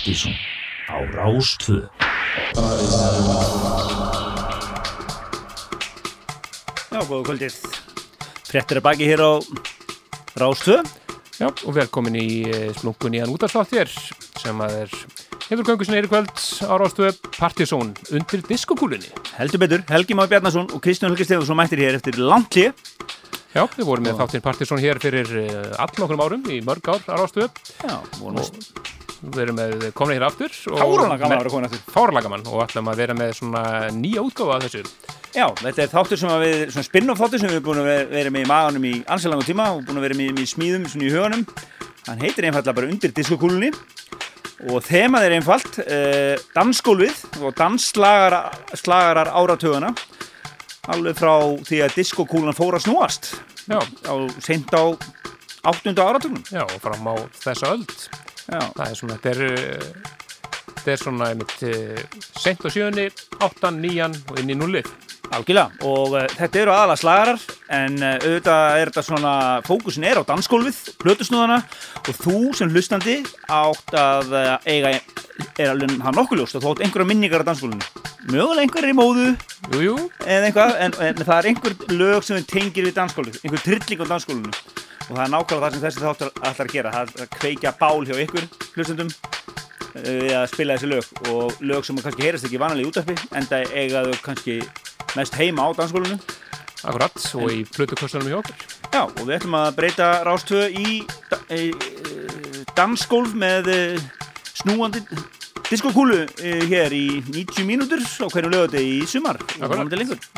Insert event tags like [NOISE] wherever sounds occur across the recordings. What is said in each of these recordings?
Partíson á Rástvö Já, góða kvöldið. Frettir að baki hér á Rástvö. Já, og velkomin í splungun í hann útastlátt hér sem að er hefur göngu sinni í kvöld á Rástvö Partíson undir diskokúlunni. Heldur betur, Helgi Már Bjarnason og Kristján Helgi Stefansson mættir hér eftir langt hlið. Já, við vorum með þáttinn Partíson hér fyrir uh, all okkur árum í mörg ár á Rástvö. Já, vorum og við erum með komin hér aftur. Gaman og ætlum að vera með svona nýja útgáfa af þessu. Já, þetta er þáttur sem við, svona spin-off þáttur sem við erum búin að vera með í maganum í ansilangum tíma og búin að vera með í smíðum svona í huganum. Hann heitir einfallega bara undir diskokúlunni og þemað er einfalt uh, dansskólfið og dansslagarar áratöguna alveg frá því að diskokúlan fór að snúast Já. á sent á áttundu áratögnum. Já, og fram á þessa öld. Það er svona, þetta er, þetta er svona einmitt uh, sent á sjöunni, áttan, nían og inn í nullið. Algjörlega, og uh, þetta eru aðalega slagarar en uh, auðvitað er þetta svona fókusin er á dansgólfið, plötusnúðana. Og þú sem hlustandi átt að uh, eiga er alveg hann nokkuð ljóst að þú átt einhverja minningar á dansgólfinu. Mögulega einhverjir í móðu. Jú, jú. eða einhvað, en, en það er einhver lög sem tengir við dansgólfið, einhver trilling á dansgólfinu og það er nákvæmlega það sem þessi þáttar ætlar að gera, það er að kveikja bál hjá ykkur hlustendum við að spila þessi lög. Og lög sem kannski heyrast ekki vanalegi útaffi en það eiga þau kannski mest heima á dansskólinu Akkurat, og í flutukostunum í okkur. Já, og við ætlum að breyta rástöðu í, í, í dansskólf með eh, snúandi diskokúlu eh, hér í 90 mínútur á hverju lögati í sumar.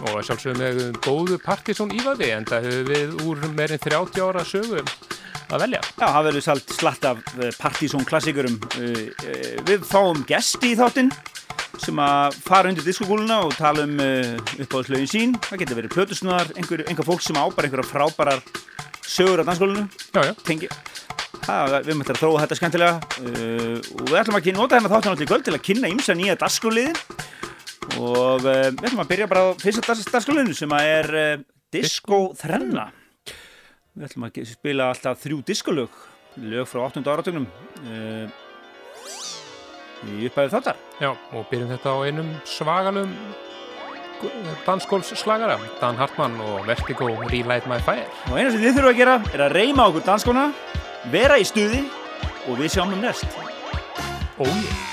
Og sjálfsögum með góðu partysón ívaði en það hefur við úr meirinn 30 ára sögu að velja. Já, það verður salt slatt af partysón klassikurum við fáum gesti í þáttinn sem að fara undir diskokúluna og tala um uppáðslögin sín. Það getur verið plötusnúðar, einhver, einhver fólk sem ábar einhverja frábærar sögur á danskólinu það, við möttum að þróa þetta skemmtilega uh, og við ætlum að nota hérna þáttan allir kvöld til að kynna ímsa nýja daskóliðin og uh, við ætlum að byrja bara á fyrsta daskóliðinu sem að er Disco Þrenna við ætlum að spila alltaf þrjú diskolög lög frá 8. áratögnum í upphæðu þáttar. Já, og byrjum þetta á einum svagalum dansskólsslagara, Dan Hartmann og Vertigo Relight My Fire. Og eina sem þið þurfum að gera er að reyma okkur danskóna, vera í stuði og við sjáum um næst. Ójé. Oh,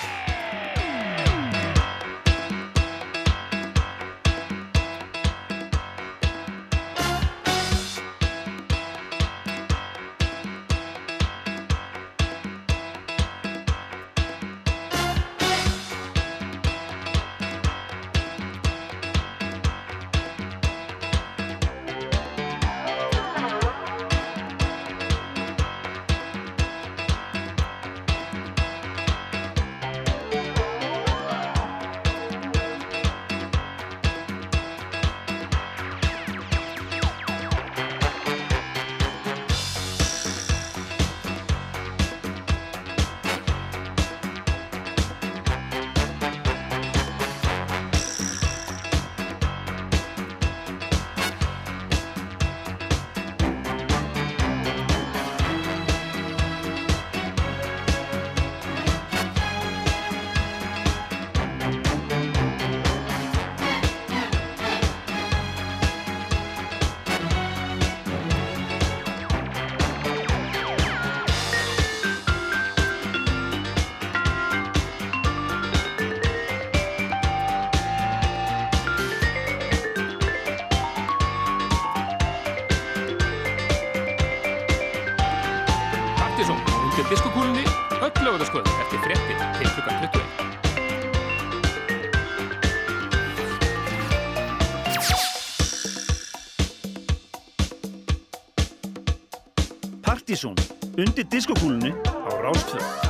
Partíson undir diskokúlunni á Rástfjörn.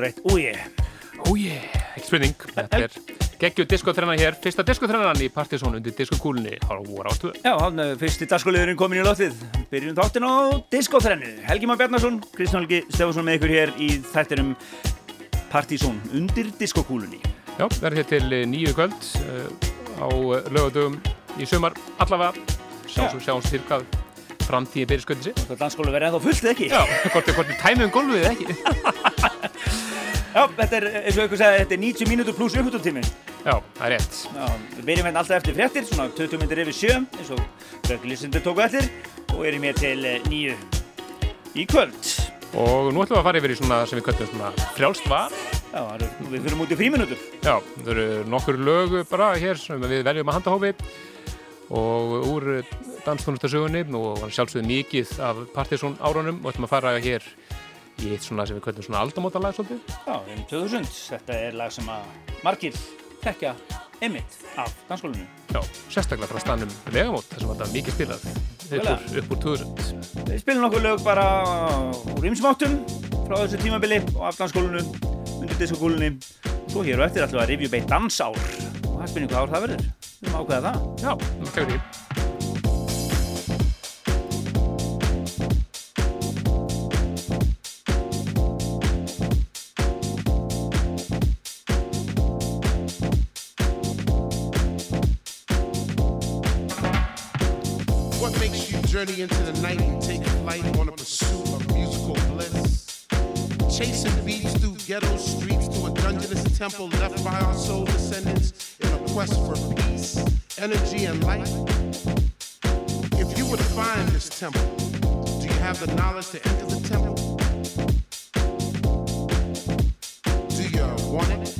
Þetta verður svolítið reitt. Úi, Ójé, ekki spurning. Þetta er geggjuð diskotrenna hér. Fyrsta diskotrennan í Partisón undir diskokúlunni á voru ástöðu. já, hann er fyrsti dagskulegurinn komin í loftið. Byrjum þáttin á diskóþrennu. Helgi Már Bjarnason, Kristján Helgi Stefansson með ykkur hér í þættinum Partizón undir diskokúlunni. Já, verður hér til eh, nýju kvöld uh, á lögadögum í sumar allavega. Sjáum Já. sjáum sér hvað framtíði byrja sköldið sér. Það dansskólu verið ennþá fullt eða ekki? Já, hvort er tæmið um gólfið eða ekki. [LAUGHS] Já, þetta er, eins og ykkur segði, þetta er 90 mínútur pluss upphututími. Já, það er rétt. Já, við byrjum hérna alltaf eftir fréttir, svona 20 myndir yfir sjö, eins og Bögglisundur tóku eftir og erum hér til eh, nýju í kvöld. Og nú ætlum við að fara yfir í svona sem við kallum svona frjálst var. Já, eru- við fyrir út í fríminutur. Já, það eru nokkur lög bara hér sem við veljum að handahófi og úr danstónustasögunni og sjálfsögðu mikið af Partiðsson árunum og ætlum að fara hér í eitt svona sem við kallum svona aldamótalag svolítið. Já, um 2000. Þetta er lag sem að margir tekja emitt af dansskólinu. Já, sérstaklega frá stannum vegamót þar sem þetta er mikið spilað úr, Vel. upp úr 2000. Við spilum nokkuð lög bara úr ymsmáttum frá þessu tímabili og af dansskólinu, undir diskokúlunni. Svo hér og eftir ætlum við að rifja beitt dansár og það spilum hvað ár það verður. Við erum ákveða það. Já, það journey into the night and take flight on a pursuit of musical bliss? Chasing beats through ghetto streets to a dungeonous temple left by our soul descendants in a quest for peace, energy, and light. If you were to find this temple, do you have the knowledge to enter the temple? Do you want it?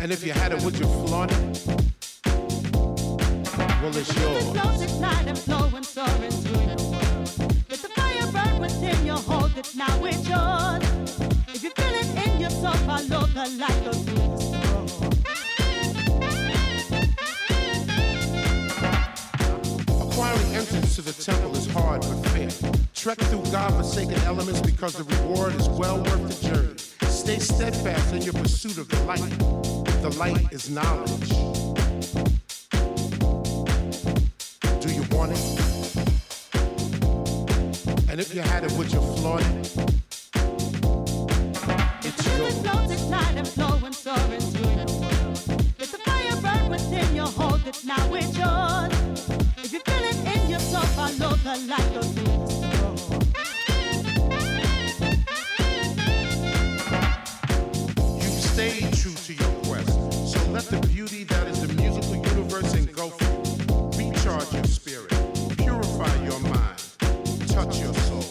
And if you had it, would you flaunt it? Well, it's yours. Flows at night and flowing, soaring through your world. Let the fire burn within you, hold it, now it's yours. If you feel it in your soul, follow the light, through. Acquiring entrance to the temple is hard but fair. Trek through God-forsaken elements because the reward is well worth the journey. Stay steadfast in your pursuit of the light. The light is knowledge. You it? And if you had it, would you flaunt it? It's yours. flows at night and flowing, soaring your world. Let the fire burn within you, hold it, now it's yours. If you feel it in your soul, follow the light, through the. You've stayed true to your quest. So let the beauty that is the musical universe engulf you. Touch your soul,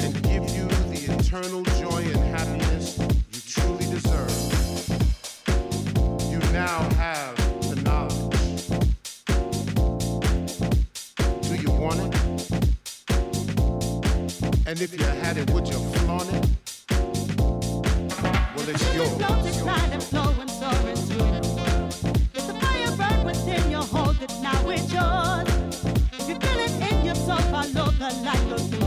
and give you the eternal joy and happiness you truly deserve. You now have the knowledge. Do you want it? And if you had it, would you flaunt it? Well, it's yours. flows at night and flowing, soaring through your world. Let fire burn within you, hold it, now it's yours. Your soul, follow the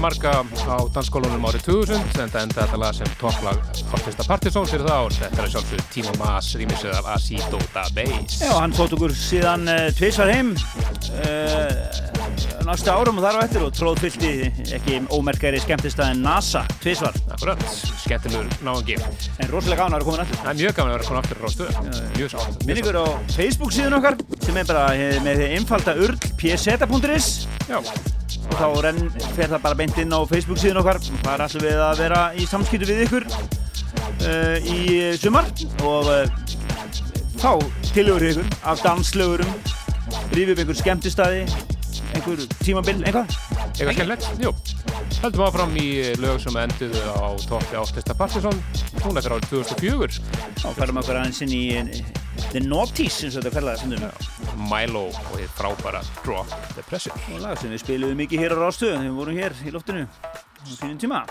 marga á dansskólunum árið 2000 en það enda þetta lag sem topplag Orkesta Partizón fyrir það ár. Þetta er sjálfsögur Timo Maas rýmisöð af Asido Da Bass. Já, hann fótt okkur síðan uh, tvisvar heim uh, næsta árum og þar á eftir og tróð fylgti ekki ómerkari skemmtistæðin NASA tvisvar. Akkurat, skemmtilegur náðungi. En rosalega gafn að vera komin aftur. Það er mjög gaman að vera komin aftur á stöðu. Mjög sátt. Minn ykkur á Facebook síðan okkar sem er bara eh, með þá renn, fer það bara beint inn á Facebook síðan okkar er allir við að vera í samskiptu við ykkur uh, í sumar og uh, þá tilögur ykkur af danslögurum rífum einhver skemmtistæði einhver tímabil, einhvað eitthvað skemmtilegt. Jú. Heldum áfram í lög sem enduðu á toppi Orkesta Partizón. Hún er fyrir árið 2004. þá færum okkur aðeins inn í The Naughties eins og þetta kallaði stundum Milo og hitt frábæra Drop the Pressure. og lag sem við spiluðum mikið hér á Rástu þegar við vorum hér í loftinu á sínum tíma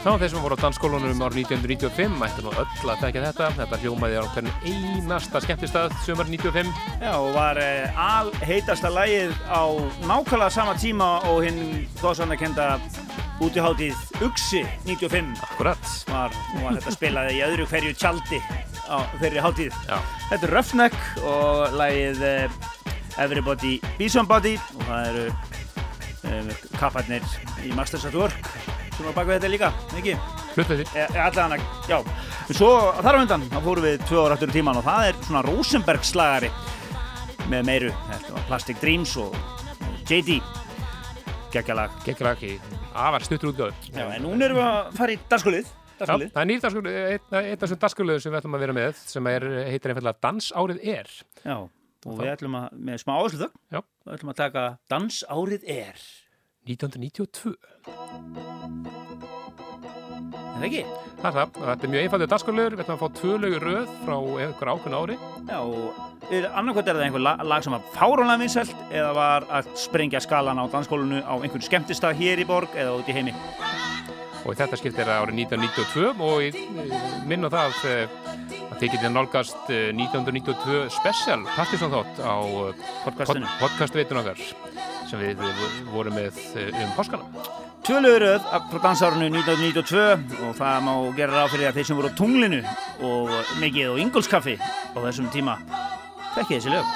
Já, þeir sem voru á dansskólanum árið 1995 ættu nú öll að tekja þetta. Þetta hljómaði á hvern einasta skemmtistað sumar 95. Já, og var uh, al heitasta lægið á nákvæmlega sama tíma og hinn góðsannakenda útiháttíð Uxi 95 Akkurat. var, var þetta spilaði í öðru hverju tjaldi á þeirri háttíð. Þetta er Roughneck og lagið uh, Everybody Be Somebody og það eru uh, kapparnir í Masters at Work sem var baka þetta líka, ekki? Hlutlega E, e, allan að, já. En Svo þar á undan, þá fórum við tvö ára aftur í tíman og það er svona Rosenberg slagari með meiru. Þetta var Plastic Dreams og JD. Gekkjalag. Gekkilega ekki. Afar stuttur útgáður. Já, en núna erum við að fara í dagskulið. Já, það er nýr dagskur, einn einn af þessum dagskurluðu sem við ætlum að vera með sem er, heitir einfallega Dansárið er. Já, og við ætlum að, með smá áherslu þau, við ætlum að taka Dansárið er. 1992. Er það ekki? Það er það. Þetta er mjög einfaldur dagskurluður. Við ætlum að fá tvö lögur röð frá einhver ákveðn ári. Já, og annarkvæmt er það einhver lag, lag sem var fárónlega vinsælt eða var að sprengja skalan á dansskólinu á einhvern skemmtistað hér í borg eða út í heimi. og í þetta skipt er það árið 1992 og ég eh, minn á það eh, að þið getið nálgast eh, 1992 special Partisan þátt á eh, Podcastinu. pod, okkar sem við vorum með eh, um páskana. Tvöluðuröð frá dansárunu 1992 og það má gera ráð fyrir að þeir sem voru á tunglinu og mikið og ingolskaffi á þessum tíma þekkið þessi lög.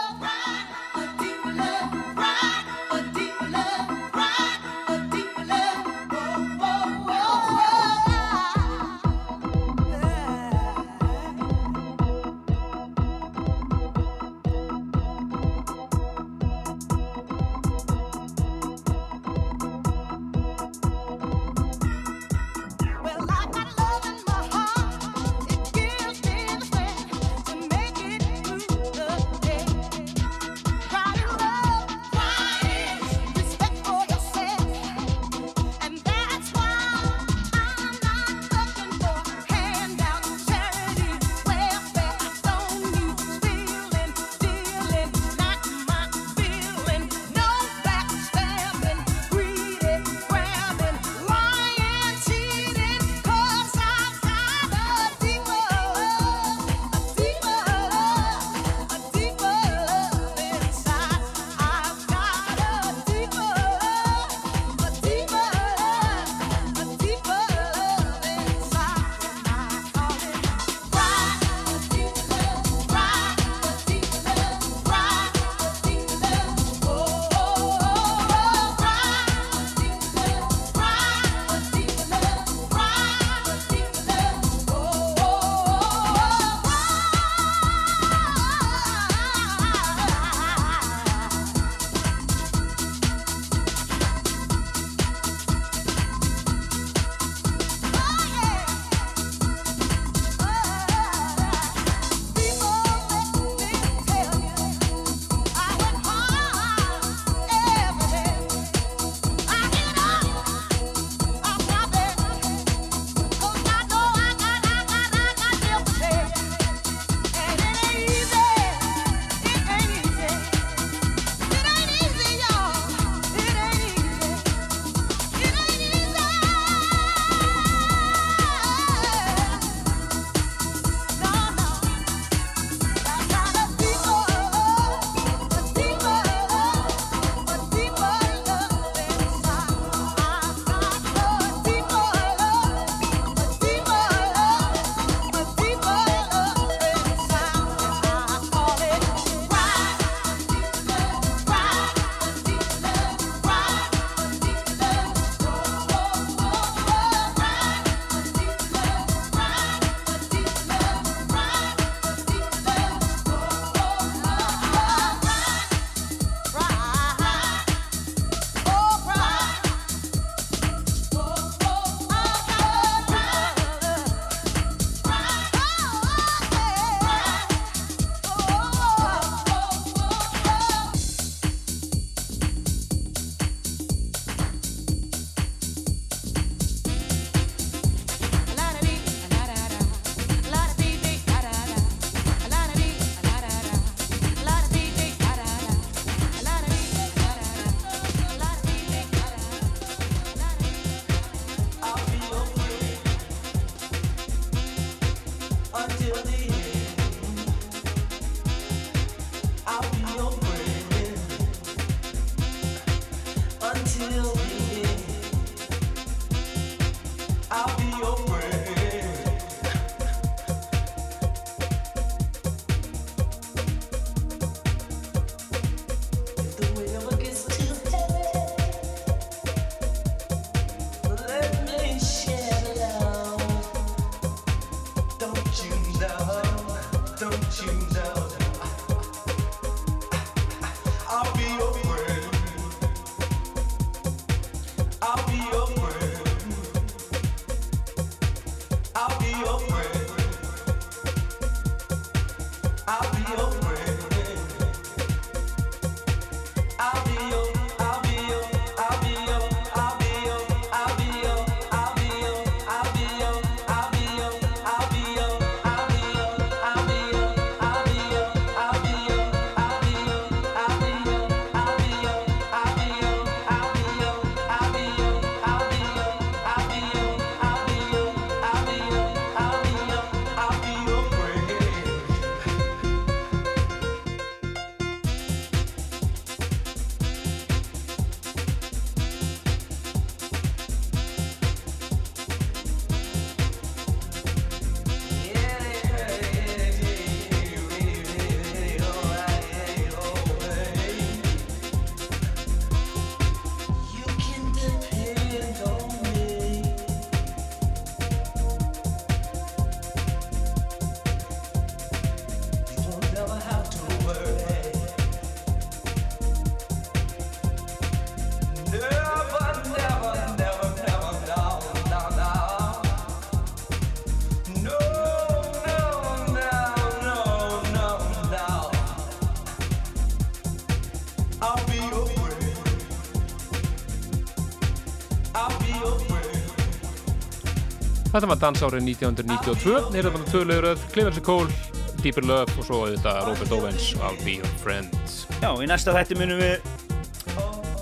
Þetta var dansárið 1992, heyrðum við töluður Clemens Cole, Deeper Love og svo auðvitað Robert Owens I'll Be Your Friend. Já, í næsta þætti munum við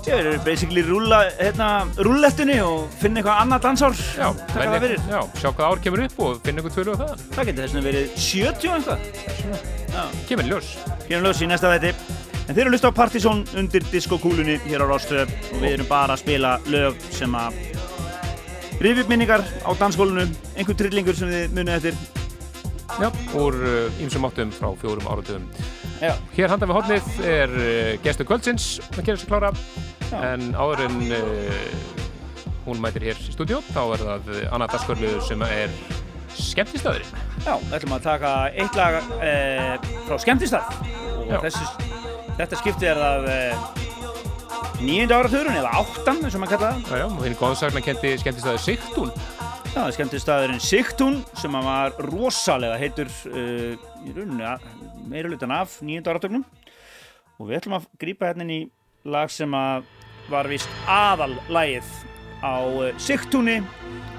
Já, við erum basically rúlla, hérna, rúllettunni og finna eitthvað annað dansár Já, fyrir já, sjá hvað ár kemur upp og finna einhvern tvölu á það. Það getur þess að verið 70 og eitthvað Kemur ljós. Hérna lös í næsta þætti En þeir eru að hlusta á Partizón undir diskokúlunni hér á Rástöð og við erum bara að spila lög sem að rifja upp minningar á dansskólunum einhver trillingur sem þið munið eftir Já, úr ýmsum áttum frá fjórum áratöðum. Hér handan við hotnið er uh, gestur kvöldsins að gera sér klára Já. en áður en uh, hún mætir hér í stúdíó þá er það uh, annað dagskvörliður sem er skemmtistæðurinn. Já, við ætlum að taka eitt lag e, frá skemmtistað og þessi, þetta skipti er það e, nýjönda áratöðurinn eða áttan eins og maður kalla það Já, já, og hinn góðsakna kendi skemmtistæður Sigtún. Já, það er skemmtistaðurinn Sigtún sem var rosalega heitur uh, í rauninni að- meira hlutan af nýjönda áratögnum og við ætlum að grípa hérna inn í lag sem að var vist aðal lagið á uh, Sigtúni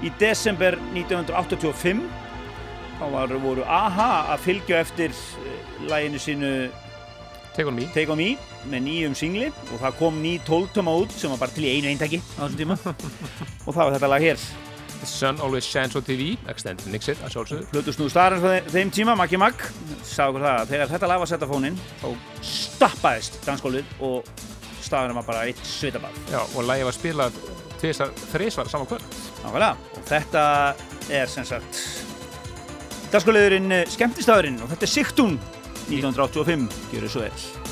í desember 1985 þá var, voru AHA að fylgja eftir uh, laginu sínu Take on me. Take On Me með nýjum singli. Og það kom ný 12 tóma út sem var bara til í einu eintaki á þessum tíma. [LAUGHS] Og það var þetta lag hér The Sun Always Shines on TV, Extended Mixit, að sjálfsögðu. Plutus nú starinn frá þe- þeim tíma, Maggi Mag sagði okkur það að þegar þetta lag var sett á fóninn þá stappaðist dansskólið og staðurinn var bara eitt svitabað Já, og lagi var spilað þrísvar saman kvöld. Nákvæmlega og þetta er sem sagt dansskóliðurinn skemmtistæðurinn og þetta er Sigtún 1985, gjör svo vel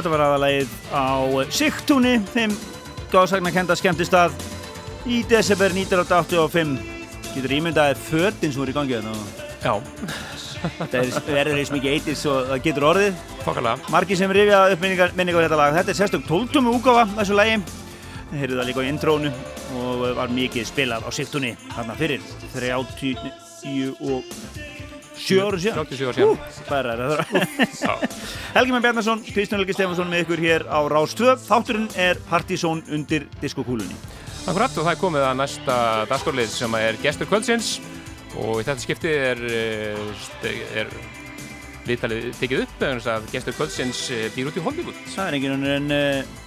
þetta var aðalægið á Sigtúni, þeim gáðsagnarkenda skemmtistað í desember 1985. Getur ímyndaðið fötin sem voru í gangi þannig þetta er- verður eins mikið eitir svo það getur orðið. fokkalega. Margir sem rifja upp minningar, minningar þetta lag. Þetta er sérstök 12. útgáfa þessu lagi. Það heyrðu það líka á intrónu og var mikið spilað á Sigtúni þarna fyrir 30 og 7 árum síðan. 37 ára síðan. Bara það. Helgi Menn Bjarnason, Kristján Helgi Stefansson með ykkur hér á Rás 2. Þátturinn er Partizón undir diskokúlunni. Akkurat og það er komið að næsta dagskorlið sem er gestur kvöldsins og í þetta skipti er, eh, er viðtalið tekið upp eða þess að gestur kvöldsins eh, býr út í Hollywood. Það er enginn önnur en uh,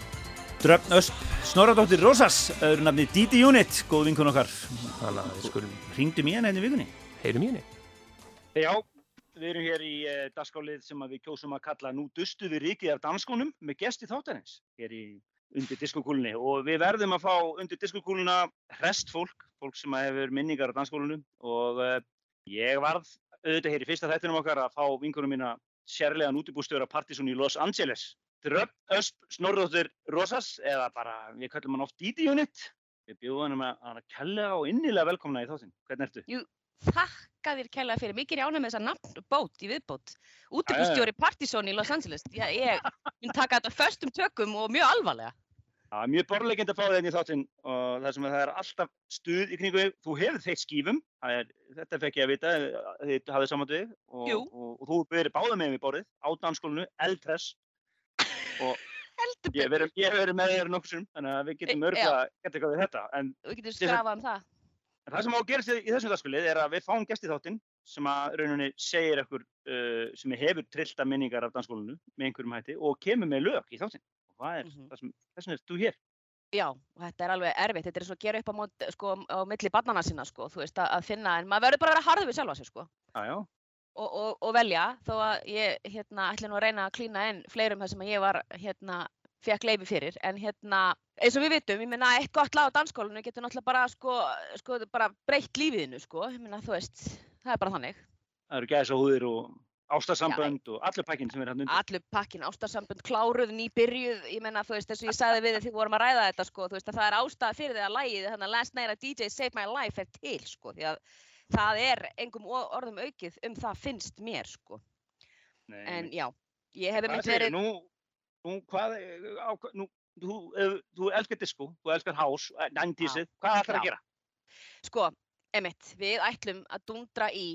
Dröfn Ösp Snorradóttir Rósas, öðru nafni Didi Unit, góð vinkun okkar. Þannig að við skulum Ringdum í henni henni vikunni. heyrum í henni. Já, við erum hér í uh, dagskálið sem við kjósum að kalla Nú dustu við ríkið af danskonum með gesti þáttanins hér í undir diskokúlunni og við verðum að fá undir diskokúluna hrest fólk, fólk sem hefur minningar á danskólunum og uh, ég varð auðvitað hér í fyrsta þættinum okkar að fá vinkunum mína sérlegan útibústjóra Partizón í Los Angeles. Dröfn Ösp Snorradóttir Rósas eða bara, við kallum hann oft Didi Unit. Við bjóðum hann að kella og innilega velkomna í þáttinn. Hvernig ertu? Þakka þér kærlega fyrir, mikið er ég ánægð með þessa nafnbót í viðbót. Útibústjóri Partizón í Los Angeles. Já, ég mun taka þetta föstum tökum og mjög alvarlega. Það er mjög borleikind að fá þenni í þáttinn og það sem að það er alltaf stuð í kringu. Þú hefur þeitt skífum, það er, þetta fekk ég að vita, þið hafið saman við. Og, Jú. og, og, þú verið báða með við borðið á danskólinu, eldpress og ég verið með þér nokkur sem, þannig að við getum Já. örgulega gert eitthvað við þetta. En við getum skrafað um það En það sem á að gerast í í þessum dagskulið er að við fáum gest í þáttinn sem að rauninni segir ekkur uh, sem hefur trillta minningar af dansskólinu með einhverjum hætti og kemur með lög í þáttinn. Og það er Mhm. það sem, þess vegna er þú hér. Já, þetta er alveg erfitt, þetta er svo að gera upp á, mót, sko, á milli barnana sinna sko, þú veist, að, finna, en maður verður bara að vera harður við sjálfa sig sko, Já, já. og, og, og velja, þó að ég, hérna, ætla nú að reyna að klína inn fleirum það sem að ég var, hérna, fekk leifi fyrir, en hérna, eins og við vitum, ég meina, eitt gott lag á dansskólinu getur náttúrulega bara, sko, sko, bara breytt lífiðinu, sko, ég meina, þú veist, það er bara þannig. Það eru gæðis húðir og ástarsambönd og allur pakkin sem er hann undir. Allur pakkin, ástarsambund, kláruð, nýbyrjuð, ég meina, þú veist, eins og ég sagði við þegar við vorum að ræða þetta, sko, þú veist, að það er ástæða fyrir því að lægið, þannig að Last Night at DJ Save My Life er til, sko, því að það er engum orðum aukið um það finnst mér, sko, Nei, en já, ég hef einmitt verið, Nú, nú, hvað, á, nú, þú, ef- þú elskar disco, þú elskar house, 90'sið, hvað ætlar að gera? sko, einmitt, við ætlum að dundra í,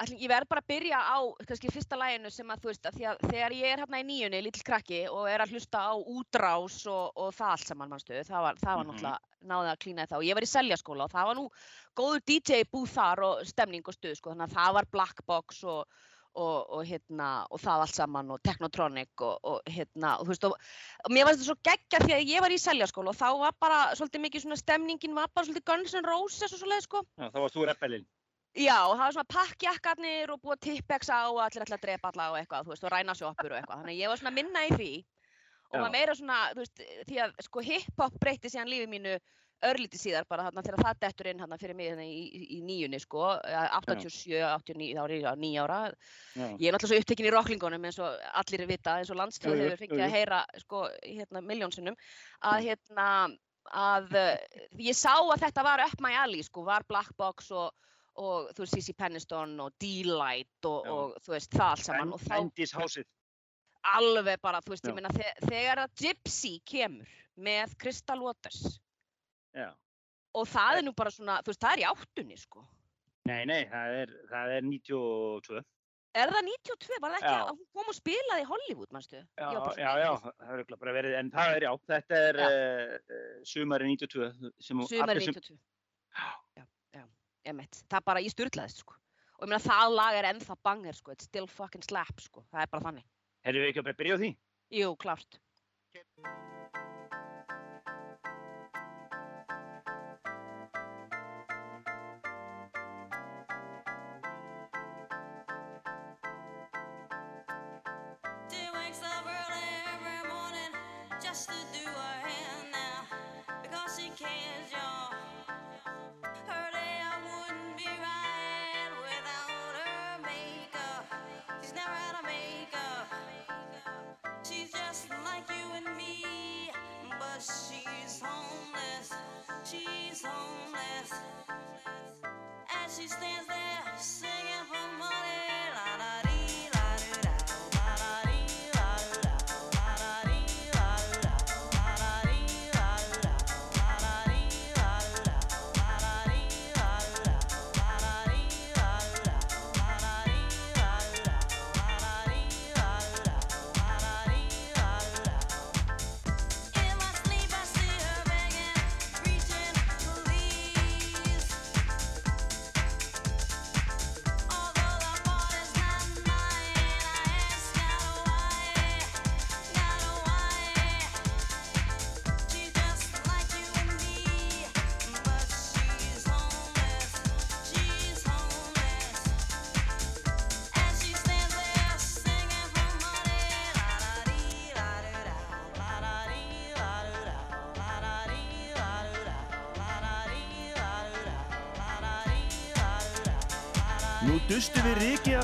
ætlum, ég verð bara að byrja á, kannski fyrsta læginu sem að, þú veist, að að þegar ég er hérna í nýjunni, lítill krakki, og er að hlusta á útrás og, og það allt saman, mannstu, það var, það var Mhm. náttúrulega, náði að klína þá, ég var í seljaskóla og það var nú góður DJ búð þar og stemning og stuð, sko, þannig að það var Black Box og, og, og hérna, og það allt saman og Technotronic og, og hérna, þú veist, og, mér varst þetta svo geggja því að ég var í seljaskóla og þá var bara svolítið mikið svona stemningin var bara svolítið Guns N' Roses og svoleið, sko. Já, þá varst þú rebellin. Já, og það var svona pakkjakkarnir og búið tippex á og allir ætla að drepa alla og eitthvað, þú veist, og ræna sjoppur og eitthvað. Þannig að ég var svona minna í því og var meira svona, þú veist, því að sko hip-hop breytti síðan lífi mínu örlítið síðar bara þarna þegar það dettur inn þarna fyrir mig þarna í, í, í nýjunni sko, eh, 87, 89, þá er ég á nýja ára. Já. Ég er náttúrulega svo upptekinn í rocklingunum eins og allir vita, eins og Jú, landstöð jú, hefur fengið að heyra sko, hérna, miljónsinnum, að hérna, að uh, ég sá að þetta var up my alley sko, var Black Box og, og þú veist, Sissy Penniston og D-Light og, og þú veist, það allt saman og þá 90's houseið. alveg bara, þú veist, Já. ég þe þegar að Gypsy kemur með Crystal Waters Já. og það er nú bara svona, þú veist, það er í áttunni sko. Nei, nei, það er, það er 92. Er það 92? Var það ekki Já. að hún kom og spilaði í Hollywood, mannstu? Já, Ég já, já, það er örugglega bara verið, en það er já, þetta er uh, sumari 92. Sem hún- Sumari allir sem- 92. Já, já, emitt. Það bara, ég sturlaðist, sko. Og ég meina, það lag er ennþá banger, sko. It's still fucking slap, sko. Það er bara þannig. Herðu við ekki að byrja á því? Jú, klárt. She is homeless as she stands there.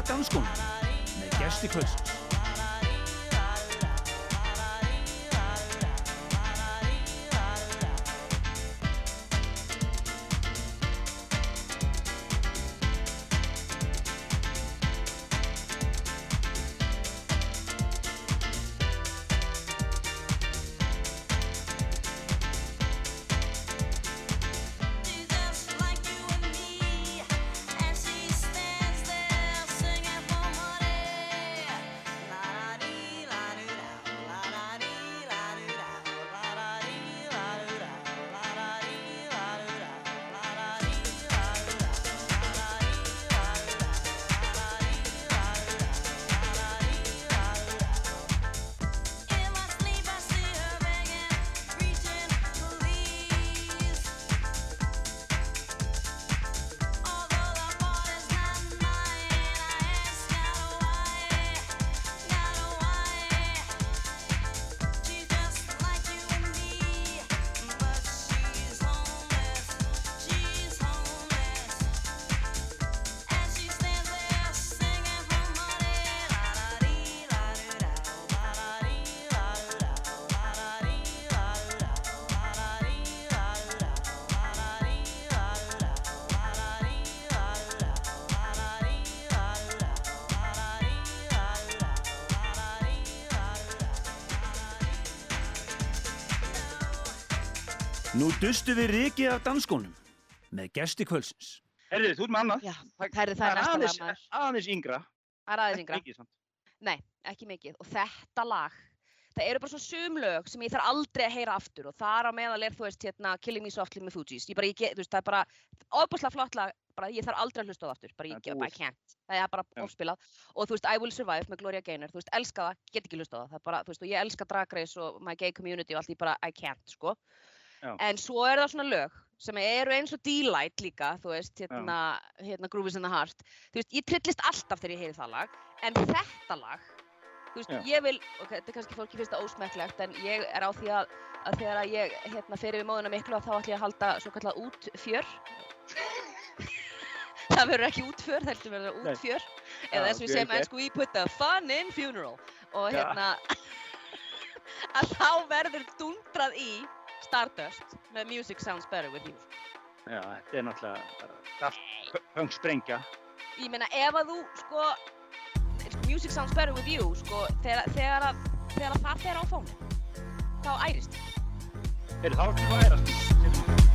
danskum með gesti klaus dustu við rikið af danskónum með gesti kvölsins. Herðu, þú ert með annað. Já, herðu, það er næsta lag, aðeins, maður. aðeins yngra. Það er aðeins yngra. Ekki mikið, samt. Nei, ekki mikið. Og þetta lag, það eru bara svo sum lög sem ég þarf aldrei að heyra aftur og þar á meðal er, þú veist, hérna, Killing Me Softly með Fugees. Ég bara, ég, get- þú veist, það er bara ofbúslega flott lag, bara ég þarf aldrei að hlusta á það aftur, bara ég, Það er I can't. Það er bara ofspilað. Og þú veist, I Will Survive með Gloria Gaynor, þú veist, elska það, get ekki hlusta á það. Það er bara, þú veist, og ég elska Drag Race og My Gay Community og allt, ég bara, I can't, sko. En svo er það svona lög sem eru eins og D-Light líka, þú veist, hérna, hérna Grooves in the Heart. Þú veist, ég trillist alltaf þegar ég heyri það lag, en þetta lag, þú veist, Já. ég vil, ok, þetta er kannski fólki finnst það ósmekklegt, en ég er á því að, að þegar að ég, hérna, fer yfir móðuna miklu að þá ætlum ég að halda svo kallað útfjör. [LAUGHS] það verður ekki útfjör, það heldur verður Nei. útfjör. Já, Eða eins og við segjum gert. ennsku, we put the fun in funeral. Og hérna, [LAUGHS] að þá verður dundrað í Stardust með Music Sounds Better With You. Já, þetta er náttúrulega Punk sprengja. Ég meina ef að þú sko Music Sounds Better With You sko þegar, þegar, að, þegar að það fer á fónin þá ærist. Heyrðu, þá ertu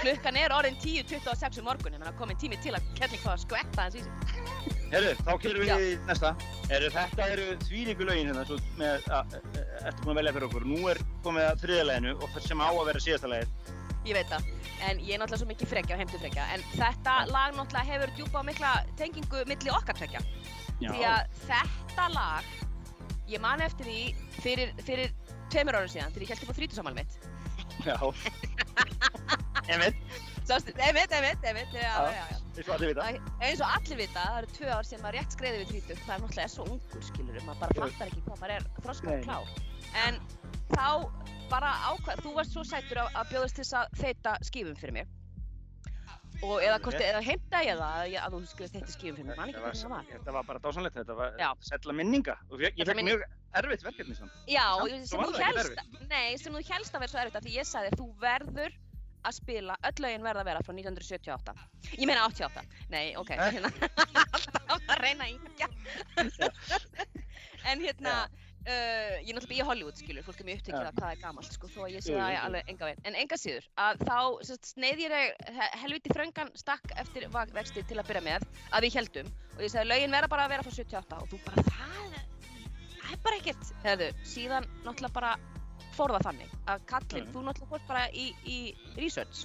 klukkan er orðin 10.26 um morgun, ég meina komin tími til að Kettling fá að skvetta hans í sig. Herru, þá kemur við í næsta. Herru, þetta eru þvíningu lögin hérna, svo með, að, ertu búin að velja fyrir okkur. Nú er komið að þriðaleginu og það sem á að vera síðasta legið. Ég veit það, en ég er náttúrulega svo mikið frekja og heimtu frekja, en þetta lag náttúrulega hefur djúpa og mikla tengingu milli okkar tvekja. Því að þetta lag, ég man eftir því fyrir, fyrir tveimur árum síðan, þegar ég held upp á þrítusamálum mitt. Já. [LAUGHS] Einmitt, einmitt, einmitt, einmitt, já, já, já. eins og allir vita. Það- Eins og allir vita, það eru tvö ár sem maður rétt skreiði við þrítug, það er náttúrulega svo ungur, skilur maður bara fattar ekki hvað maður er þroskað Nei. og klár. En þá bara ákvað, þú varst svo sættur að, að bjóðast þess að þeita skífum fyrir mig. Og eða, hvort, eða heimta ég það að, ég- að þú skrifst þeita skífum fyrir mig, man ekki Þetta hvernig það var. þetta var bara dásanlegt, þetta var sætla minninga. Og ég, fekk mjög erfitt verkefni samt. Já, sem þú helst, að vera svo erfitt af því ég sagði þú verður að spila, öll lögin verða að vera frá 1978. Ég meina 88, nei, ok, Eh? hérna, [LAUGHS] alltaf að reyna yngja. en hérna, uh, ég er náttúrulega í Hollywood, skilur, fólk er mjög upptekið Já. af hvað er gamalt, sko, þó að ég sé það alveg enga veginn. En enga síður, að þá sneið ég he- helviti þröngan stakk eftir vexti til að byrja með, að við heldum, og ég sagði lögin verða bara að vera frá 78 og þú bara, það, það er bara ekkert, hefðu, síðan náttúrulega bara fór það þannig að kallinn, þú náttúrulega fórst bara í, í research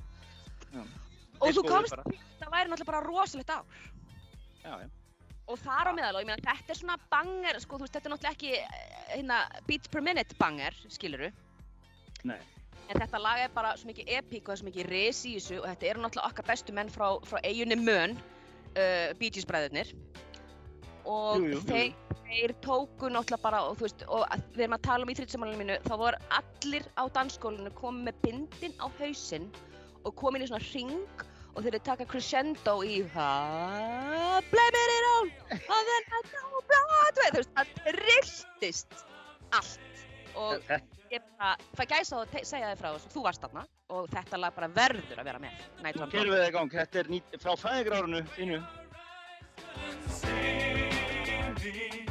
Já. og Þeir þú komst, bara. það væri náttúrulega bara rosalegt ár Já, já. og þar á meðal og ég meina þetta er svona banger sko, þú veist, þetta er náttúrulega ekki eh, hérna, beats per minute banger, skiluru Nei. en þetta lag er bara svo mikið epík og það er svo mikið res í þessu og þetta eru náttúrulega okkar bestu menn frá, frá eiginni Mön uh, Bee Gees bræðurnir og Jú, jú, jú, jú. Þeir, tóku náttúrulega bara og þú veist, og að, við erum að tala um í þrittsamálinu mínu þá voru allir á dansskólinu komið með bindin á hausinn og komin í svona ring og þeir taka crescendo í ha, blame it on and then I go Broadway þú veist, það trilltist allt og Þetta, ég bara fæ gæsa og segja þig frá þessu, þú varst þarna og þetta lag bara verður að vera með nú on kerum við það í gang. Þetta er frá fæðigrárunu þínu. Well,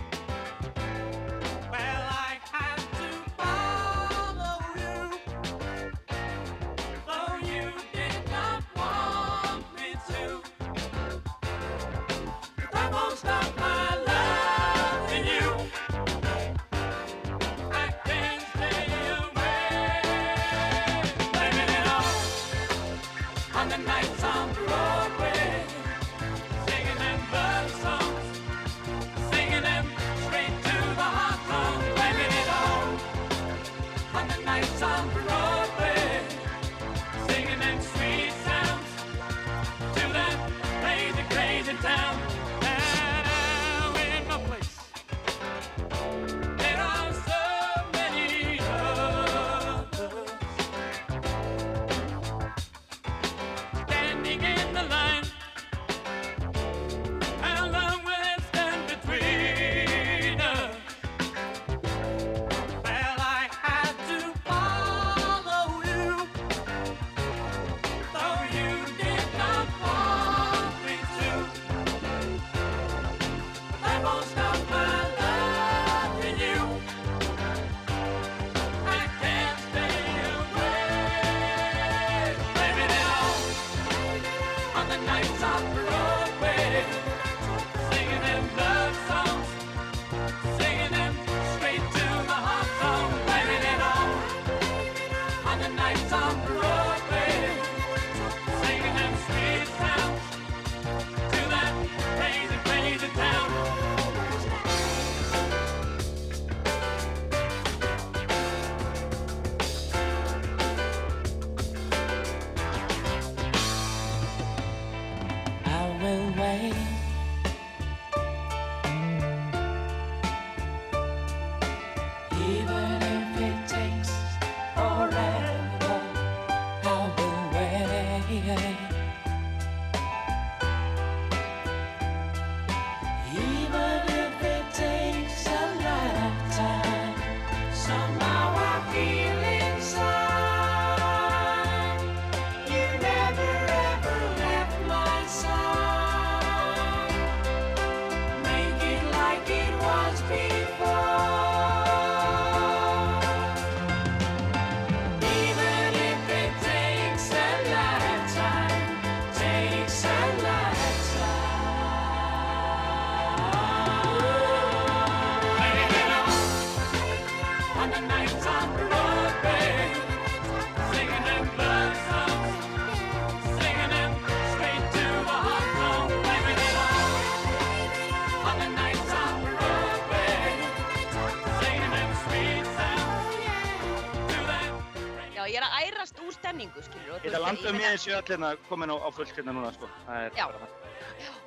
landum með þessu öll hérna komin á, á fullt hérna núna, sko. Er Já.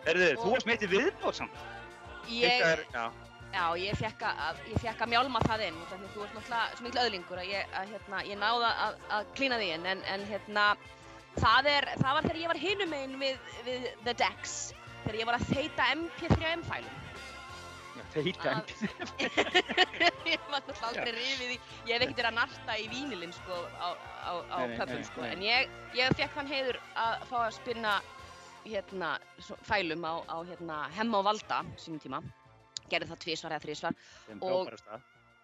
Herðu, þú varst meitt í viðbót samt. Ég, Ykkar, já. já, ég fekk að, að mjálma það inn, að þú ert náttúrulega svo mikil öðlingur að ég, að, hérna, ég náða að, að klína því inn, en, en hérna, það, er, það var þegar ég var hinum einn við, við The Decks, þegar ég var að þeita MP3M-fælum. Já, Að- ég var náttúrulega aldrei rifið í, ég hef ekkert verið að narta í vínilinn sko á, á, á nei, sko, en ég, ég fekk þann heiður að fá að spinna hérna fælum á, á hérna Hemma og Valda sínum tíma, gerði það tvísvar eða þrísvar, Og-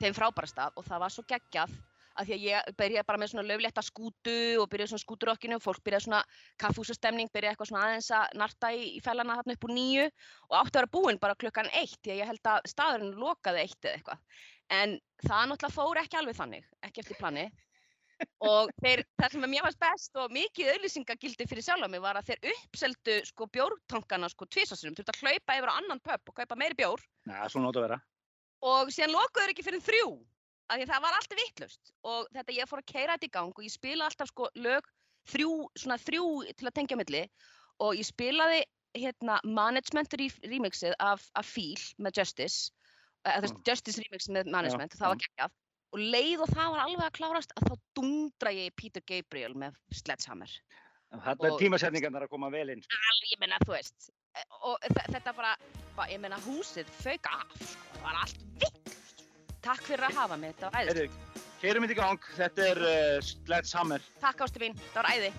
þeim frábæra stað. Og það var svo geggjað að því að ég byrjaði bara með svona löflétta skútu og byrjaði svona skúturokkinu og fólk byrjaði svona kaffúsastemning, byrjaði eitthvað svona aðeins að narta í, í fælana þarna upp úr nýju og átti að vera búinn bara klukkan eitt því að ég held að staðurinn lokaði eitt eða eitthvað. En það náttúrulega fór ekki alveg þannig, ekki eftir plani. Og þeir, það sem mér varst best og mikið auðlýsingagildi fyrir sjálf mig var að þeir uppseldu sko bjórtankana sko tvisasunum, þurfti að hlaupa yfir á annan pub og kaupa meiri bjór Næ, svona átt að vera. og síðan lokuðu þeir ekki fyrir þrjú af því að það var alltaf vittlust og þetta ég fór að keira þetta í gang og ég spilaði alltaf sko lög þrjú, svona þrjú til að tengja milli og ég spilaði hérna management re remixið af, af Feel með Justice eða veist Justice remix með management og það var geggjað og leið og það var alveg að klárast að þá dundra ég Peter Gabriel með Sledgehammer Þetta er tímasetningarnar að koma vel inn. sko. alveg, ég meina, þú veist eh, og þe- þetta bara, bara ég meina, húsið fauk af, sko, það var allt vitt takk fyrir að hafa mig, þetta var æði Herðu, keirum þetta í gang. Þetta er uh, Sledgehammer. takk ástu mín, þetta var æði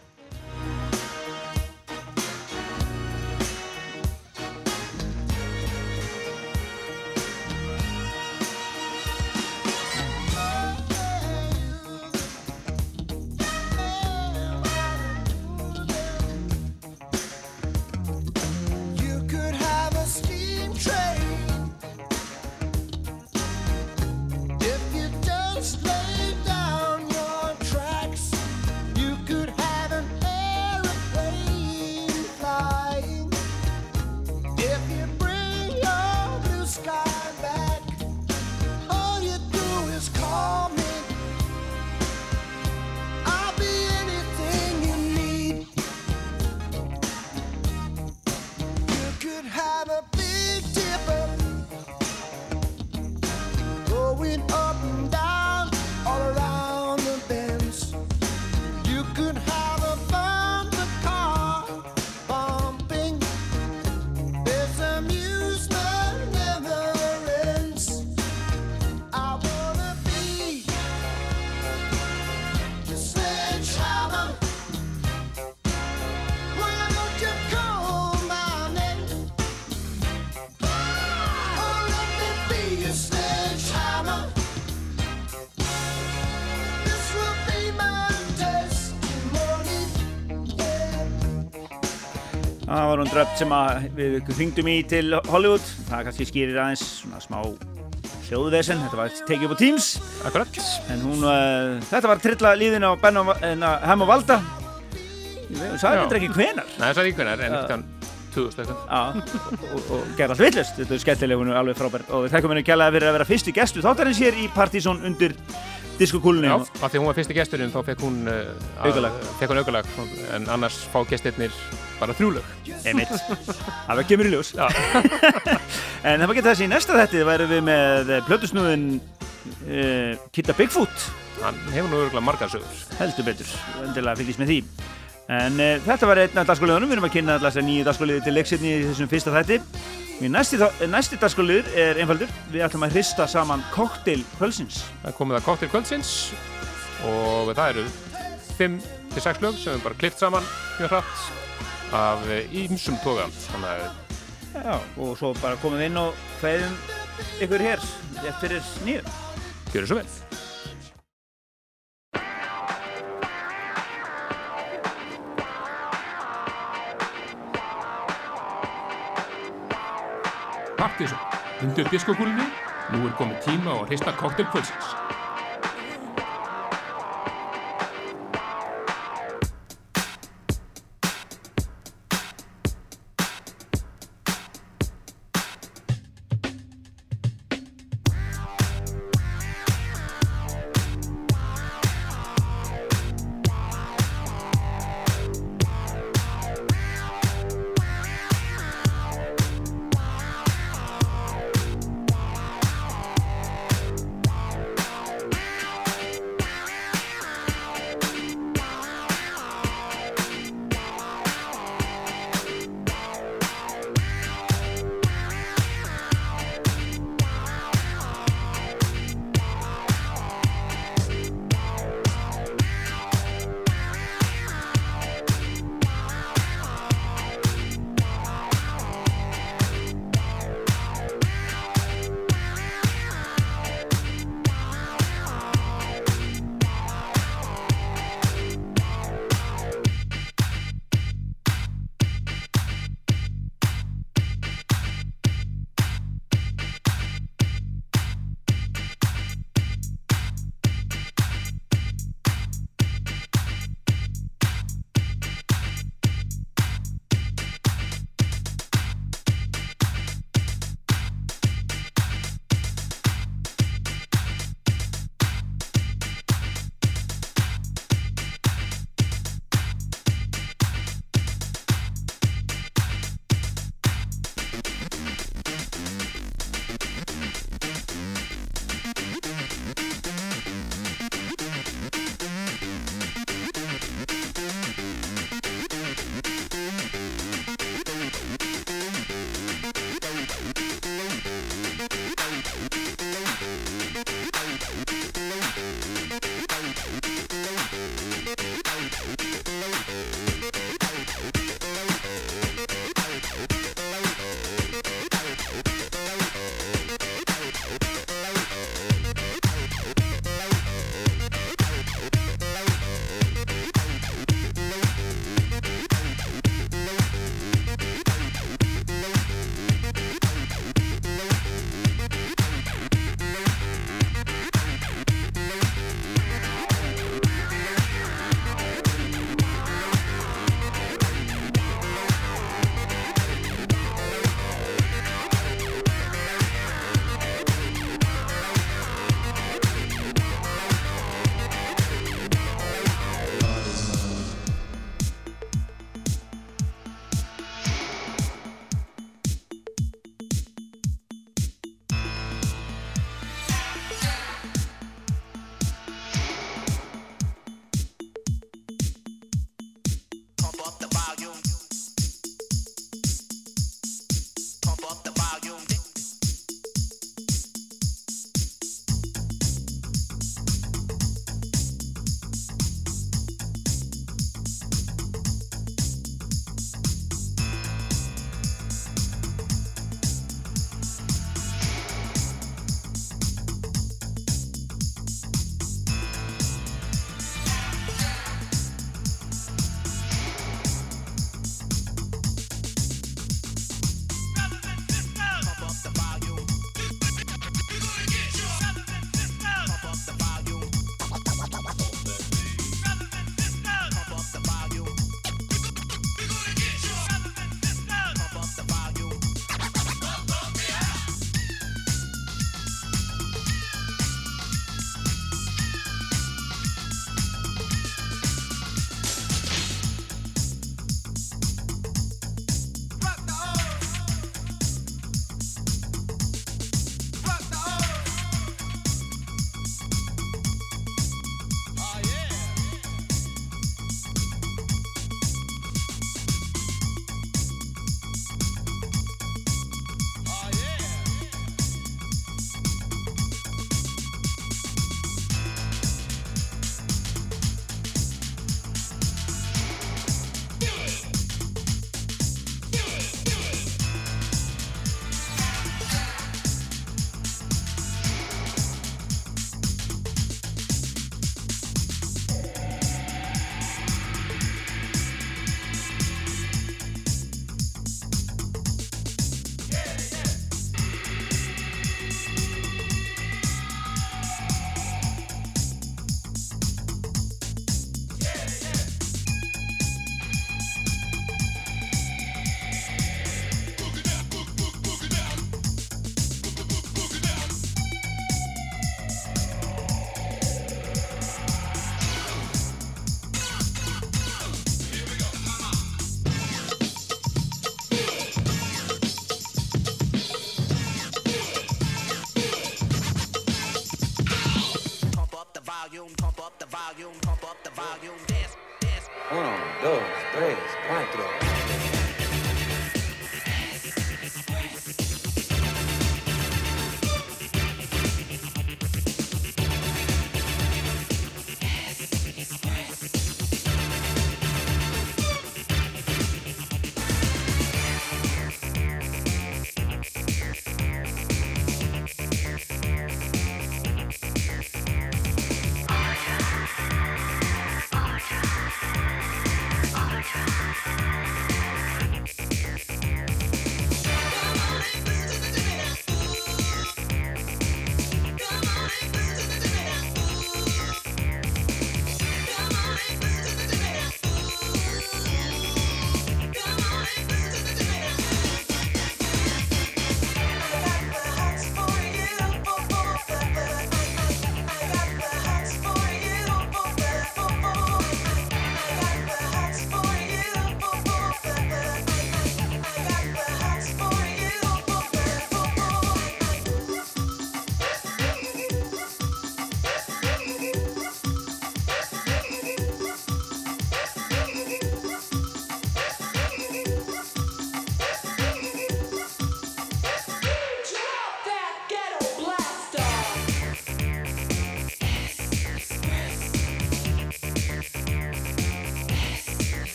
Var hún dröpt sem að við hringdum í til Hollywood. Það kannski skýrir aðeins svona smá hljóðvesen. Þetta var tekið upp á Teams. Akkurat. En hún, uh, þetta var trilla líðin á Ben og Hem og Valda. Við sagði Já. þetta ekki hvenar. Nei, það er íkveðnar, en Já. eftir 2000 eitthvað. Já, og, og gerði allt villust. Þetta er skemmtileg, er alveg frábær. Og við þekkum henni kjærlega fyrir að vera fyrstu gestu þáttarins hér í Partizón undir diskokúlunni. Já, af því hún var fyrsti gesturinn þá fekk hún hún aukalag en annars fá gestirnir bara þrjúlög Einmitt. Það var kemur í ljós. [LAUGHS] en það var ekki þessi í næsta þetti værum við með plötusnúðin uh, Kitta Bigfoot. Hann hefur nú örgulega margar sögur. Heldur betur, endilega fylgjast með því. En uh, þetta var einn af dagskóliðunum, við erum að kynna alltaf nýju dagskóliði til leiksirni í þessum fyrsta þætti. Næsti, næsti dagskóliður er einfaldur, við ætlum að hrista saman kokteil kvölsins. Það komið að koktel kvöldsins og það eru 5-6 lög sem við bara klift saman mjög hratt af ímsum toga. Þannig að Já, og svo bara komum við inn og hvaðum ykkur hér, fyrir nýju. gjöru svo vel. Partíson, undir diskokúlunni, nú er komið tíma á að hrista koktel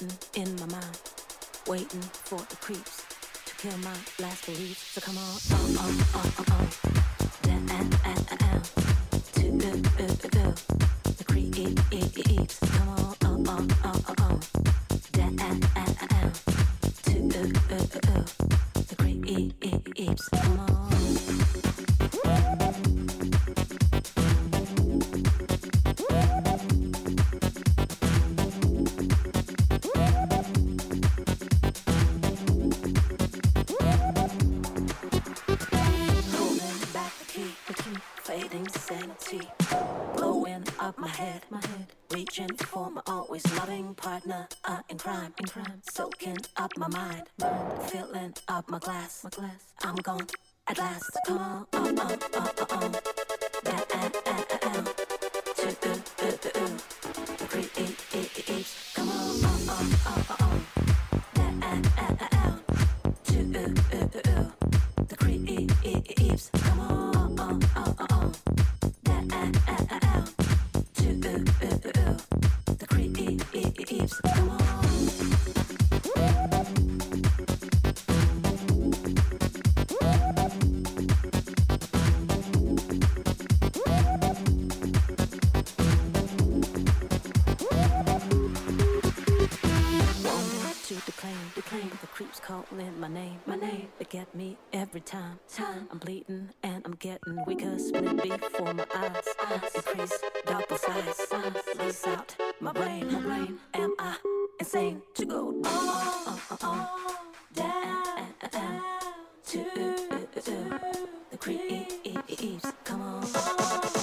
waiting in my mind, waiting for the creeps to kill my last beliefs. So come on, on, on, on, on, on, down, down, down, down, to go, go, go, go. The creeps. Come on, on, on, on, on. partner in crime, in crime. Soaking up my mind, filling up my glass, my glass. I'm gone at last. Come on, on, on, on, on. The creeps calling my name, my name. They get me every time. time. I'm bleeding and I'm getting weaker. Spinning before my eyes. eyes. Increase double size. Eyes. Lace out my brain. my brain. Am I insane to go on, on, on, on down, down to, to the creeps? Come on.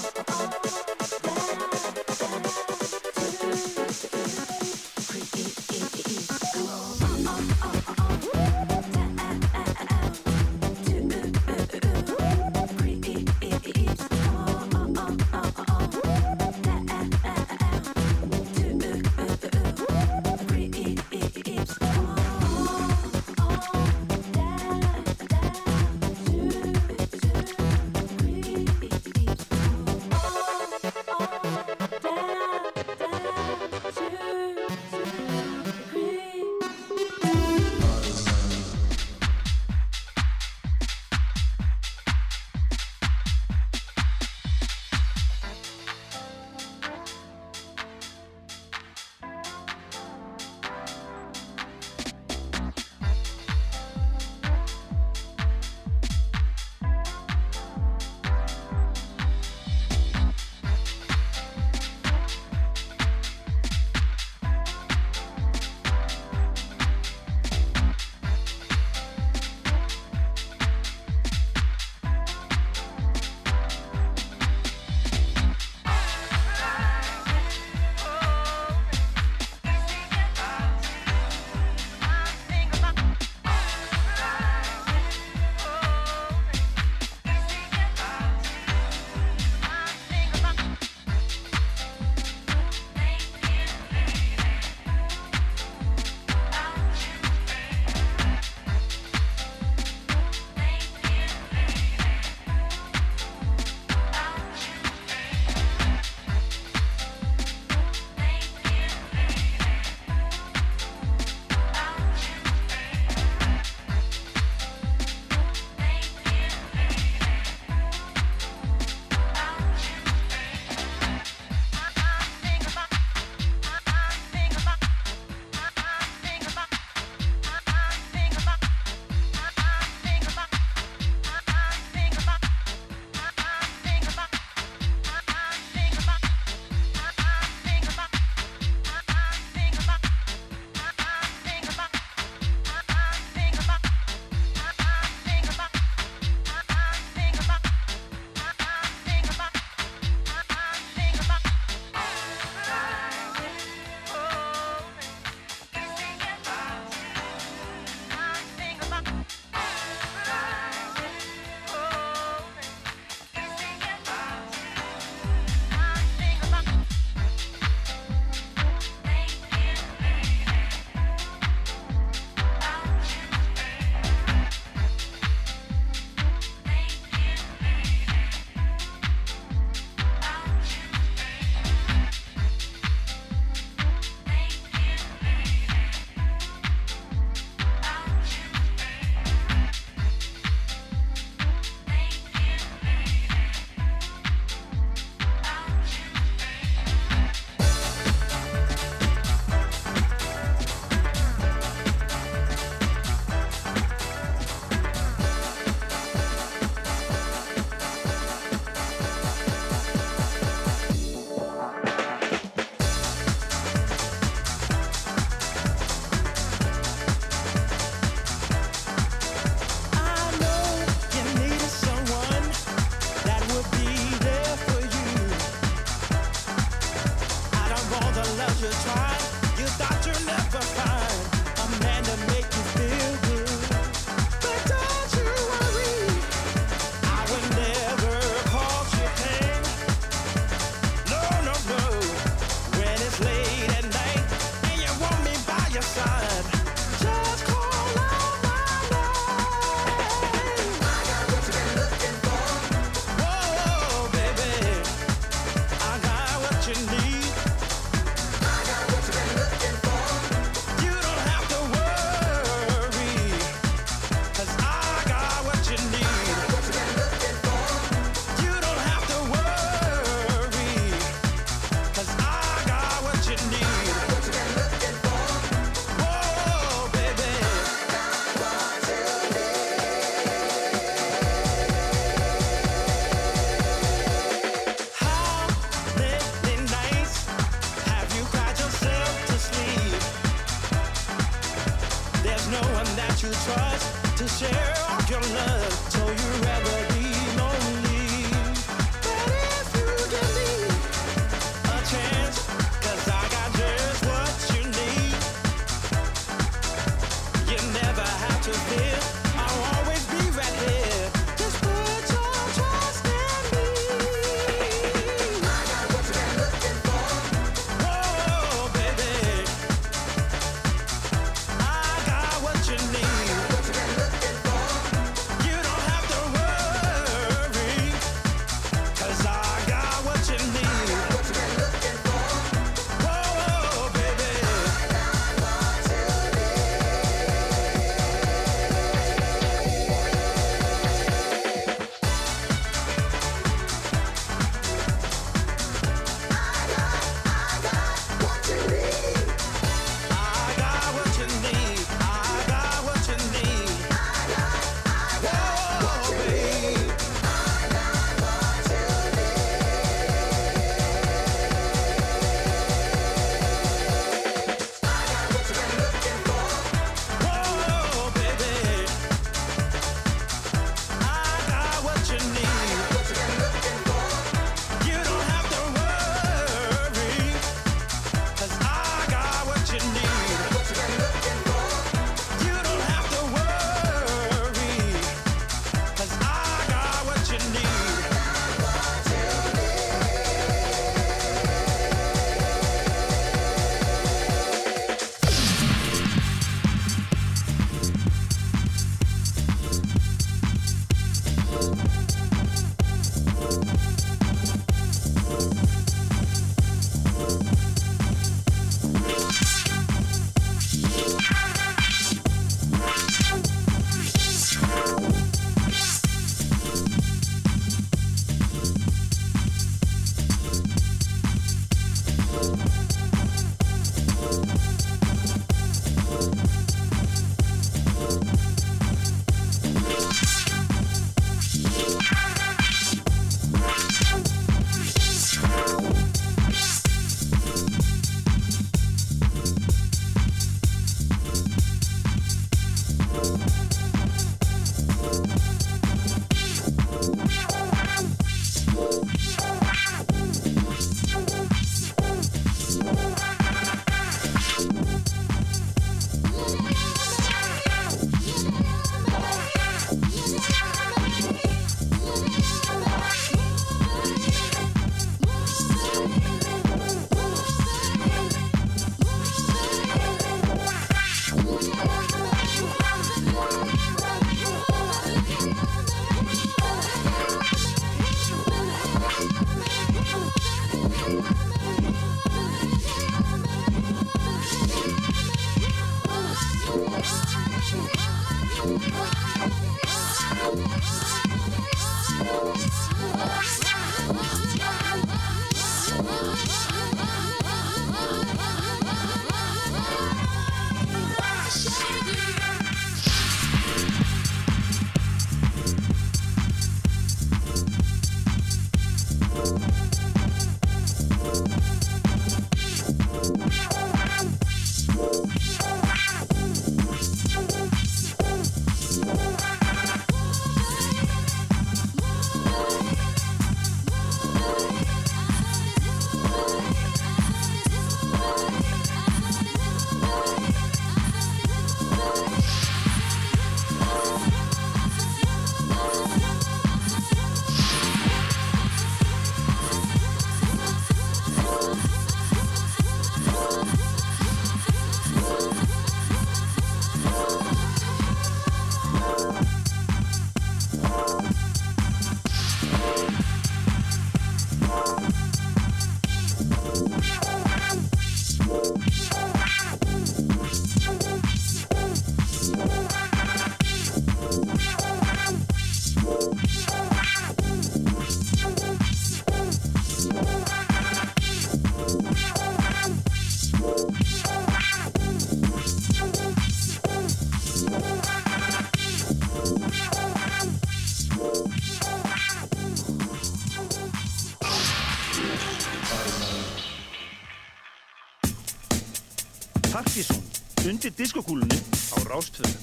Undir diskokúlunni á Rástvöðu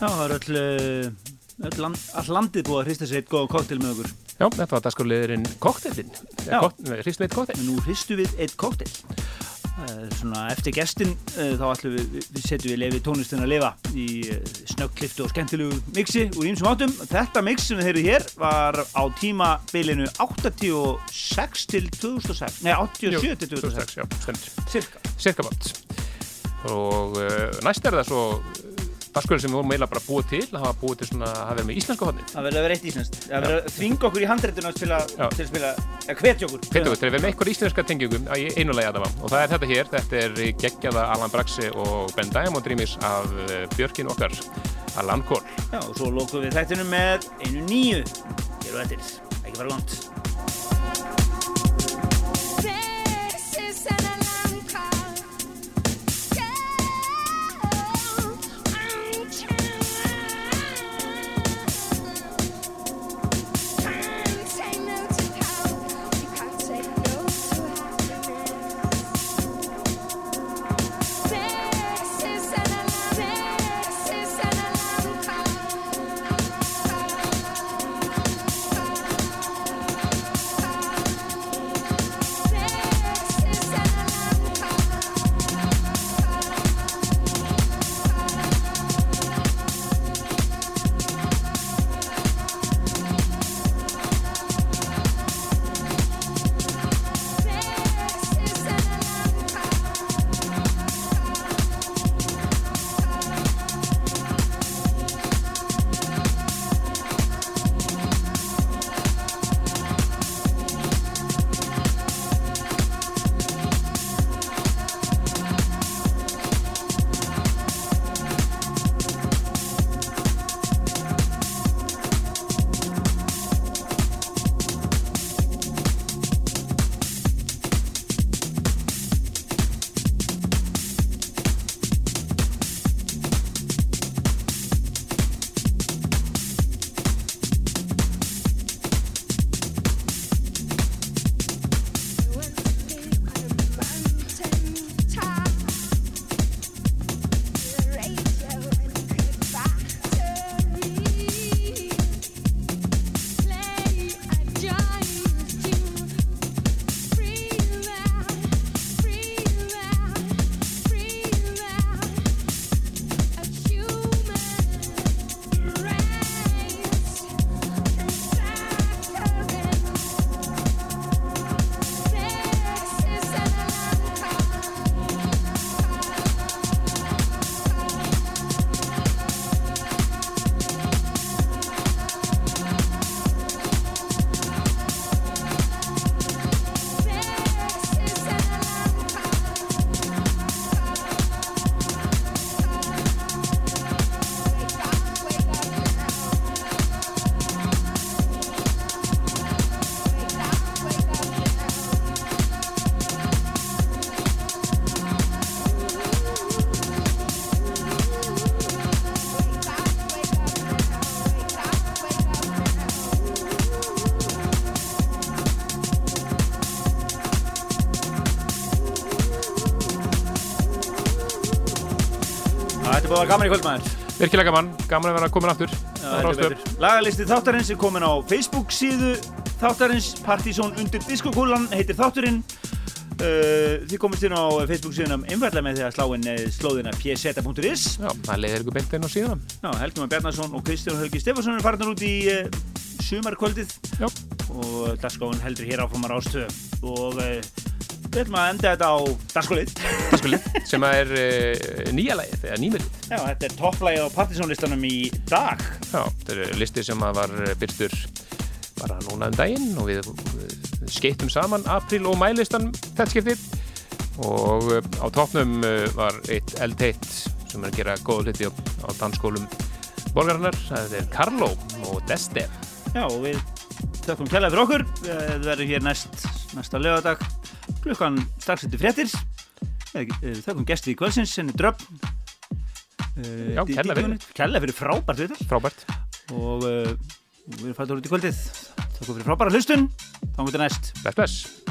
Já, það er öll, eh, öll land, all landið búið að hrista sér eitt góða koktel með okkur Já, þetta var dagskorliðurinn koktelin. Já. Hristu við eitt koktel. Nú hristu við eitt koktel Svona eftir gestin eh, þá ætlum við, við setjum við lefið tónlistin að lifa í snöggkliftu og skemmtilegu mixi úr ímsum áttum. Þetta mix sem við heyrðum hér var á tímabilinu 86 til 2006 Nei, 87 til 2006 Já, stemmt. Cirka bátt. Og uh, næst er það svo dagskorlið sem við vorum eiginlega bara búið til, að hafa búið til svona, að hafa verið með íslenska hodnið. Það verður að vera eitt íslenskt. Það verður að þvinga okkur í handreituna til að, til að spila, eða hvetja okkur. Hvetja okkur til að vera með eitthvað íslenska tengjum í einu lagi að það var. Og það er þetta hér, þetta er geggjaða Alan Braxi og Ben Diamond Dreamis af eh, Björkin okkar, Alan Cole. Já, og svo lókum við þættinum með einu nýju. Hér og eftir, ekki fara langt. Gaman í kvöldmaður. Virkilega gaman, gaman að vera komin aftur. Lagalisti þáttarins er komin á Facebook síðu þáttarins. Partizón undir diskokúlan heitir þátturinn. Uh, Þið komist inn á Facebook síðunum einfallega með því að slá inn eh, slóðina pseta.is Já, það leiðir ykkur beint inn á síðan Já, Helgi Már Bjarnason og Kristján Helgi Stefansson er farin út í uh, sumarkvöldið. Já. og dagskóin heldur hér áfram að rástöðu og uh, við ætlum að enda þetta á dagskólið Dagskólið, sem er uh, nýja lagið, eða nýmilið Já, þetta er topplægið á Partizón listanum í dag Já, þetta er listi sem var byrtur bara núna um daginn og við, við skeittum saman apríl og mælistan þetta skipti og uh, á toppnum uh, var eitt eldteitt sem er að gera góða hluti á, á dansskólum borgarinnar, það er Carlo og Deste Já, og við þökkum kjærlega fyrir okkur. Við verðum hér næst, næsta lögadag klukkan eftir fréttir. Þökkum gesti í kvöldsins, henni Dröpp. Eh, Já, kærlega fyrir. Frábært við þetta Frábært. Og uh, við erum fælt úr út í kvöldið. Takk fyrir frábæra hlustun. Þá mútið næst. Best, best